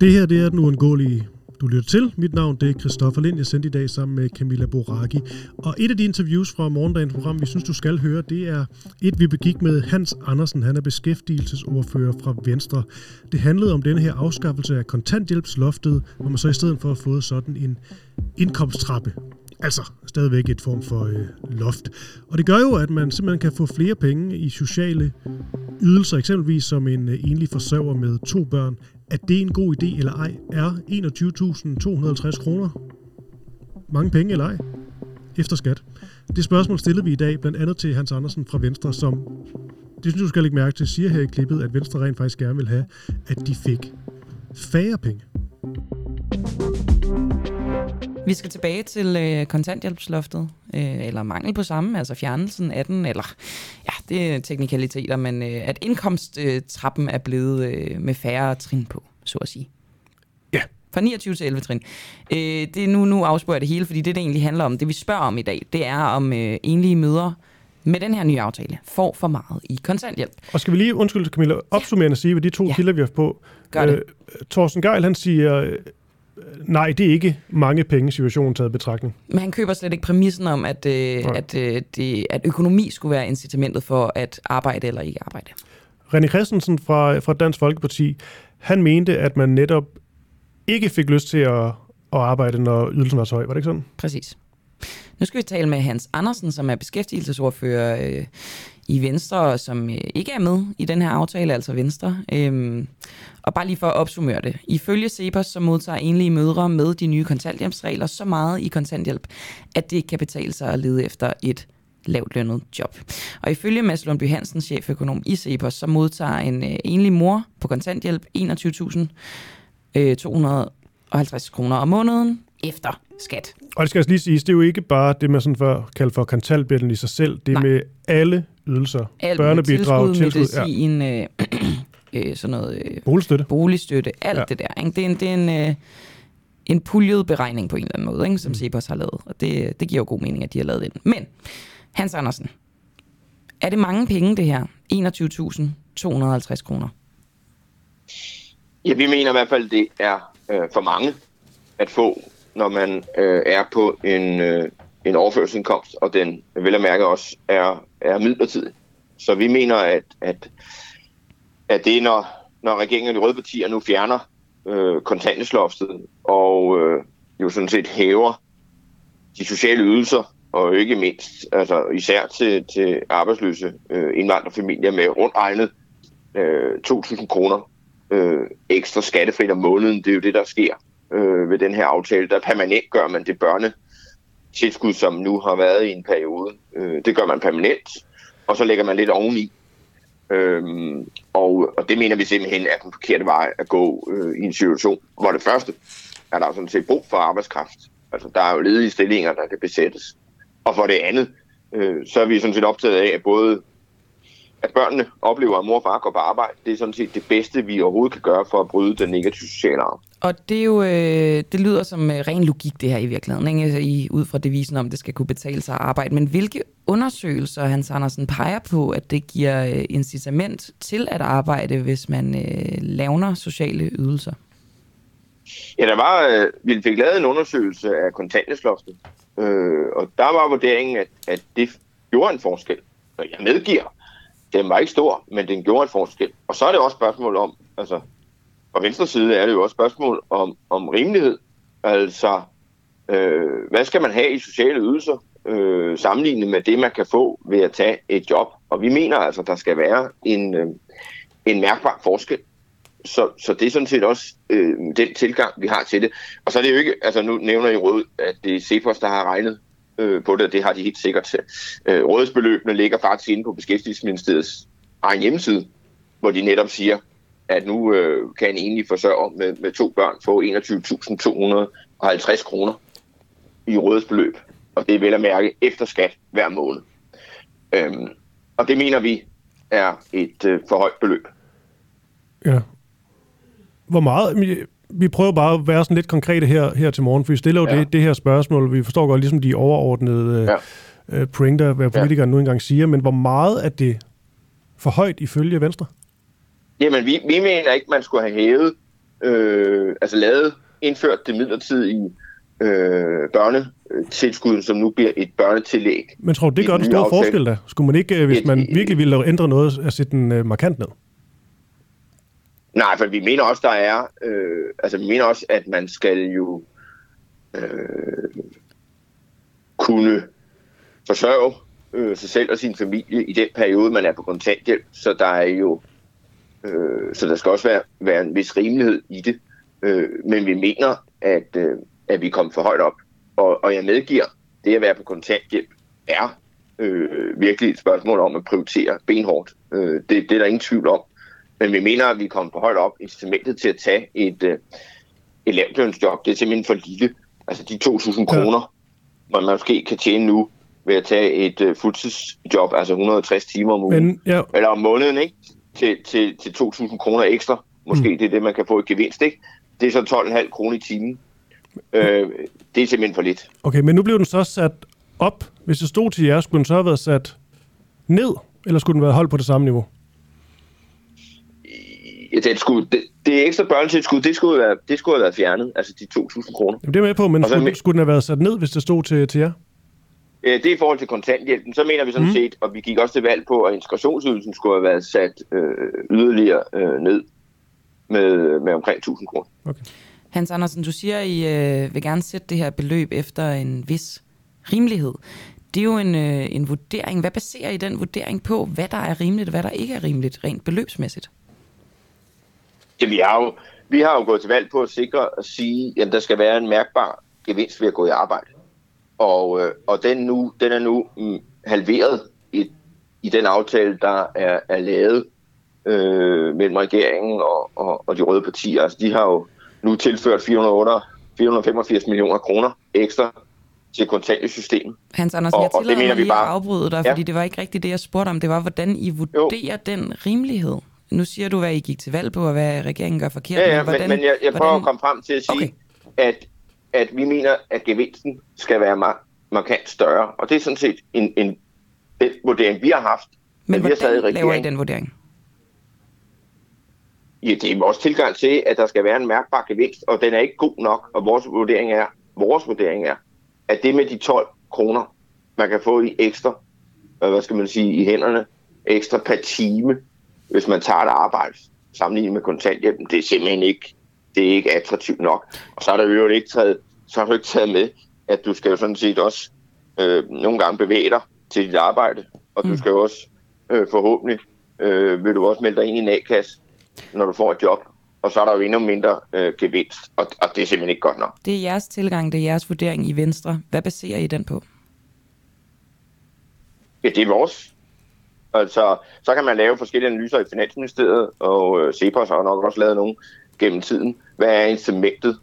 Det her det er den uundgåelige du lytter til. Mit navn det er Christoffer Lind. Jeg sendte i dag sammen med Camilla Boraki. Og et af de interviews fra morgendagens program, vi synes, du skal høre, det er et, vi begik med Hans Andersen. Han er beskæftigelsesordfører fra Venstre. Det handlede om denne her afskaffelse af kontanthjælpsloftet, hvor man så i stedet for har fået sådan en indkomsttrappe. Altså stadigvæk et form for øh, loft. Og det gør jo, at man simpelthen kan få flere penge i sociale ydelser, eksempelvis som en øh, enlig forsørger med to børn, at det er en god idé eller ej, er 21.250 kroner. Mange penge eller ej, efter skat. Det spørgsmål stillede vi i dag blandt andet til Hans Andersen fra Venstre, som, det synes du skal lægge mærke til, siger her i klippet, at Venstre rent faktisk gerne vil have, at de fik færre penge. Vi skal tilbage til øh, kontanthjælpsloftet, øh, eller mangel på samme, altså fjernelsen af den, eller ja, det er teknikaliteter, men øh, at indkomsttrappen er blevet øh, med færre trin på, så at sige. Ja. Fra 29 til 11 trin. Øh, det er nu, nu afspørger jeg det hele, fordi det, det egentlig handler om, det vi spørger om i dag, det er om øh, enlige mødre med den her nye aftale får for meget i kontanthjælp. Og skal vi lige, undskyld Camilla, opsummerende sige, hvad de to ja. kilder, vi har på. Gør det. Øh, Thorsten Geil, han siger, nej, det er ikke mange penge situationen taget betragtning. Men han køber slet ikke præmissen om, at, øh, at, øh, det, at økonomi skulle være incitamentet for at arbejde eller ikke arbejde. René Christensen fra, fra Dansk Folkeparti, han mente, at man netop ikke fik lyst til at, at arbejde, når ydelsen var så høj. Var det ikke sådan? Præcis. Nu skal vi tale med Hans Andersen, som er beskæftigelsesordfører øh, i Venstre, som øh, ikke er med i den her aftale, altså Venstre. Øhm, og bare lige for at opsummere det. Ifølge Cepos, så modtager enlige mødre med de nye kontanthjælpsregler så meget i kontanthjælp, at det ikke kan betale sig at lede efter et lavt lønnet job. Og ifølge Mads Lundby Hansen, cheføkonom i Cepos, så modtager en øh, enlig mor på kontanthjælp 21.250 øh, kroner om måneden efter skat. Og det skal altså lige siges, det er jo ikke bare det, man sådan for, kalder for kontanthjælpen i sig selv. Det er Nej. med alle ydelser. Alt Børnebidrag, tilskud, tilskud medicin, ja. øh, øh, sådan noget... Øh, boligstøtte. Boligstøtte, alt ja. det der. Ikke? Det er en, det er en, øh, en puljet beregning på en eller anden måde, ikke? som mm. Cepos har lavet. Og det, det giver jo god mening, at de har lavet den. Men, Hans Andersen, er det mange penge, det her? 21.250 kroner? Ja, vi mener i hvert fald, det er øh, for mange at få, når man øh, er på en, øh, en overførselsindkomst, og den vel at mærke også er, er midlertidig. Så vi mener, at, at, at det er, når, når regeringen og de røde partier nu fjerner øh, kontantesloftet og øh, jo sådan set hæver de sociale ydelser, og ikke mindst, altså især til, til arbejdsløse øh, indvandrerfamilier med rundt egnet øh, 2.000 kroner øh, ekstra skattefrit om måneden. Det er jo det, der sker øh, ved den her aftale. Der permanent gør man det børne tilskud, som nu har været i en periode. Øh, det gør man permanent, og så lægger man lidt oveni. Øhm, og, og det mener vi simpelthen er den forkerte vej at gå øh, i en situation, hvor det første er der sådan set brug for arbejdskraft. Altså der er jo ledige stillinger, der kan besættes. Og for det andet, øh, så er vi sådan set optaget af, at både at børnene oplever, at mor og far går på arbejde, det er sådan set det bedste, vi overhovedet kan gøre for at bryde den negative sociale arv. Og det er jo, øh, det lyder som øh, ren logik det her i virkeligheden, ikke? Altså, I, ud fra devisen om, det skal kunne betale sig at arbejde. Men hvilke undersøgelser, Hans Andersen, peger på, at det giver øh, incitament til at arbejde, hvis man øh, lavner sociale ydelser? Ja, der var, øh, vi fik lavet en undersøgelse af kontanthjælpsloftet, øh, og der var vurderingen, at, at det gjorde en forskel. Og jeg medgiver, den var ikke stor, men den gjorde en forskel. Og så er det også spørgsmål om, altså fra venstre side er det jo også spørgsmål om, om rimelighed. Altså, øh, hvad skal man have i sociale ydelser øh, sammenlignet med det, man kan få ved at tage et job? Og vi mener altså, der skal være en, øh, en mærkbar forskel. Så, så det er sådan set også øh, den tilgang, vi har til det. Og så er det jo ikke, altså nu nævner I råd, at det er Cepos, der har regnet øh, på det, og det har de helt sikkert. Øh, rådsbeløbene ligger faktisk inde på Beskæftigelsesministeriets egen hjemmeside, hvor de netop siger, at nu øh, kan en enlig forsørger med, med to børn få 21.250 kroner i rådsbeløb. Og det er vel at mærke efter skat hver måned. Øhm, og det mener vi er et øh, for højt beløb. Ja. Hvor meget vi prøver bare at være sådan lidt konkrete her, her til morgen, for vi stiller jo ja. det, det her spørgsmål. Vi forstår godt ligesom de overordnede ja. uh, pointer, hvad politikerne ja. nu engang siger, men hvor meget er det for højt ifølge Venstre? Jamen, vi, vi mener ikke, man skulle have hævet øh, altså lavet, indført det midlertidige øh, børnetilskud, som nu bliver et børnetillæg. Men tror du, det gør en stor forskel da? Skulle man ikke, øh, hvis man virkelig ville ændre noget, at sætte den øh, markant ned? Nej, for vi mener også, der er, øh, altså vi mener også, at man skal jo øh, kunne forsørge øh, sig selv og sin familie i den periode, man er på kontanthjælp. Så der er jo, øh, så der skal også være, være en vis rimelighed i det. Øh, men vi mener, at, øh, at vi kom for højt op. Og, og jeg medgiver, det at være på kontanthjælp er øh, virkelig et spørgsmål om at prioritere benhårdt. Øh, det, det er der ingen tvivl om. Men vi mener, at vi kom for højt op. Incitamentet til at tage et, øh, et lavtlønsjob, det er simpelthen for lille. Altså de 2.000 kroner, man måske kan tjene nu ved at tage et øh, fuldtidsjob, altså 160 timer om ugen, Men, ja. eller om måneden, ikke? Til, til, til 2.000 kroner ekstra. Måske mm. det er det, man kan få i gevinst, ikke? Det er så 12,5 kroner i timen. Øh, det er simpelthen for lidt. Okay, men nu blev den så sat op. Hvis det stod til jer, skulle den så have været sat ned, eller skulle den være holdt på det samme niveau? Det, skulle, det, det ekstra børnetilskud, det skulle, være, det skulle have været fjernet, altså de 2.000 kroner. Jamen, det er med på, men skulle, med, skulle den have været sat ned, hvis det stod til, til jer? Ja, det er i forhold til kontanthjælpen. Så mener vi sådan mm. set, og vi gik også til valg på, at integrationsydelsen skulle have været sat øh, yderligere øh, ned med, med omkring 1.000 kroner. Okay. Hans Andersen, du siger, at I øh, vil gerne sætte det her beløb efter en vis rimelighed. Det er jo en, øh, en vurdering. Hvad baserer I den vurdering på? Hvad der er rimeligt, og hvad der ikke er rimeligt, rent beløbsmæssigt? Ja, vi har jo, vi har jo gået til valg på at sikre at sige, at der skal være en mærkbar gevinst ved at gå i arbejde. Og, øh, og den, nu, den er nu mm, halveret i, i den aftale, der er, er lavet øh, mellem regeringen og, og, og de røde partier. Altså, de har jo nu tilført 408, 485 millioner kroner ekstra til kontanthjælpssystemet. Hans Andersen, jeg tillader mig lige bare... at afbryde dig, ja. fordi det var ikke rigtigt det, jeg spurgte om. Det var, hvordan I vurderer jo. den rimelighed. Nu siger du, hvad I gik til valg på, og hvad regeringen gør forkert. Ja, ja men, hvordan, men jeg, jeg prøver hvordan... at komme frem til at sige, okay. at, at vi mener, at gevinsten skal være mar- markant større. Og det er sådan set en, en, den vurdering, vi har haft. Men hvordan vi har i laver I den vurdering? Ja, det er vores tilgang til, at der skal være en mærkbar gevinst, og den er ikke god nok. Og vores vurdering er, vores vurdering er, at det med de 12 kroner, man kan få i ekstra, hvad skal man sige, i hænderne, ekstra per time, hvis man tager et arbejde sammenlignet med kontanthjælpen, det er simpelthen ikke, det er ikke attraktivt nok. Og så er der jo ikke taget, så har du ikke taget med, at du skal jo sådan set også øh, nogle gange bevæge dig til dit arbejde, og du mm. skal jo også øh, forhåbentlig, øh, vil du også melde dig ind i en A-kasse, når du får et job, og så er der jo endnu mindre øh, gevinst, og, og det er simpelthen ikke godt nok. Det er jeres tilgang, det er jeres vurdering i Venstre. Hvad baserer I den på? Ja, det er vores. Altså, så kan man lave forskellige analyser i Finansministeriet, og øh, Cepos har nok også lavet nogle gennem tiden. Hvad er incitamentet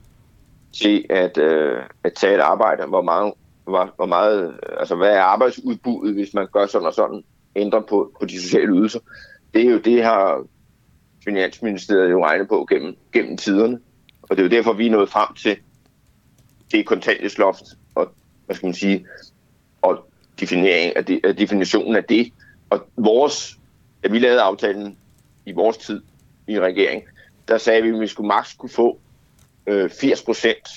til at, øh, at tage et arbejde? Hvor meget, hvor, hvor meget, altså, hvad er arbejdsudbuddet, hvis man gør sådan og sådan, ændrer på, på de sociale ydelser? Det er jo det, har Finansministeriet jo regnet på gennem, gennem tiderne. Og det er jo derfor, vi er nået frem til det kontanthjælpsloft, og hvad skal man sige, og definering af det, definitionen af det, og vores, da vi lavede aftalen i vores tid i regering, der sagde vi, at vi skulle maks kunne få øh, 80 procent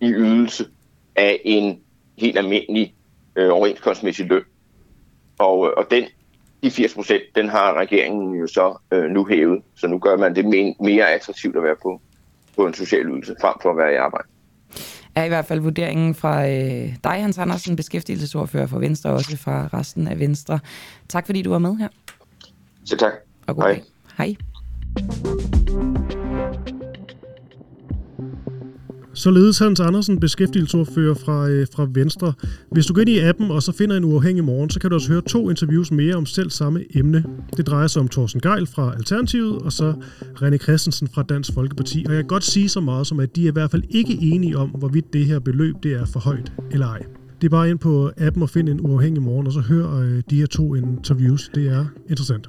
i ydelse af en helt almindelig øh, overenskomstmæssig løn. Og, og den, de 80 procent, den har regeringen jo så øh, nu hævet. Så nu gør man det mere attraktivt at være på, på en social ydelse, frem for at være i arbejde er i hvert fald vurderingen fra øh, dig, Hans Andersen, beskæftigelsesordfører for Venstre, og også fra resten af Venstre. Tak fordi du var med her. Så tak. Og god Hej. Dag. Hej. Således Hans Andersen, beskæftigelsesordfører fra, øh, fra Venstre. Hvis du går ind i appen og så finder en uafhængig morgen, så kan du også høre to interviews mere om selv samme emne. Det drejer sig om Thorsten Geil fra Alternativet, og så René Christensen fra Dansk Folkeparti. Og jeg kan godt sige så meget som, at de er i hvert fald ikke enige om, hvorvidt det her beløb det er for højt eller ej. Det er bare ind på appen og find en uafhængig morgen, og så hør øh, de her to interviews. Det er interessant.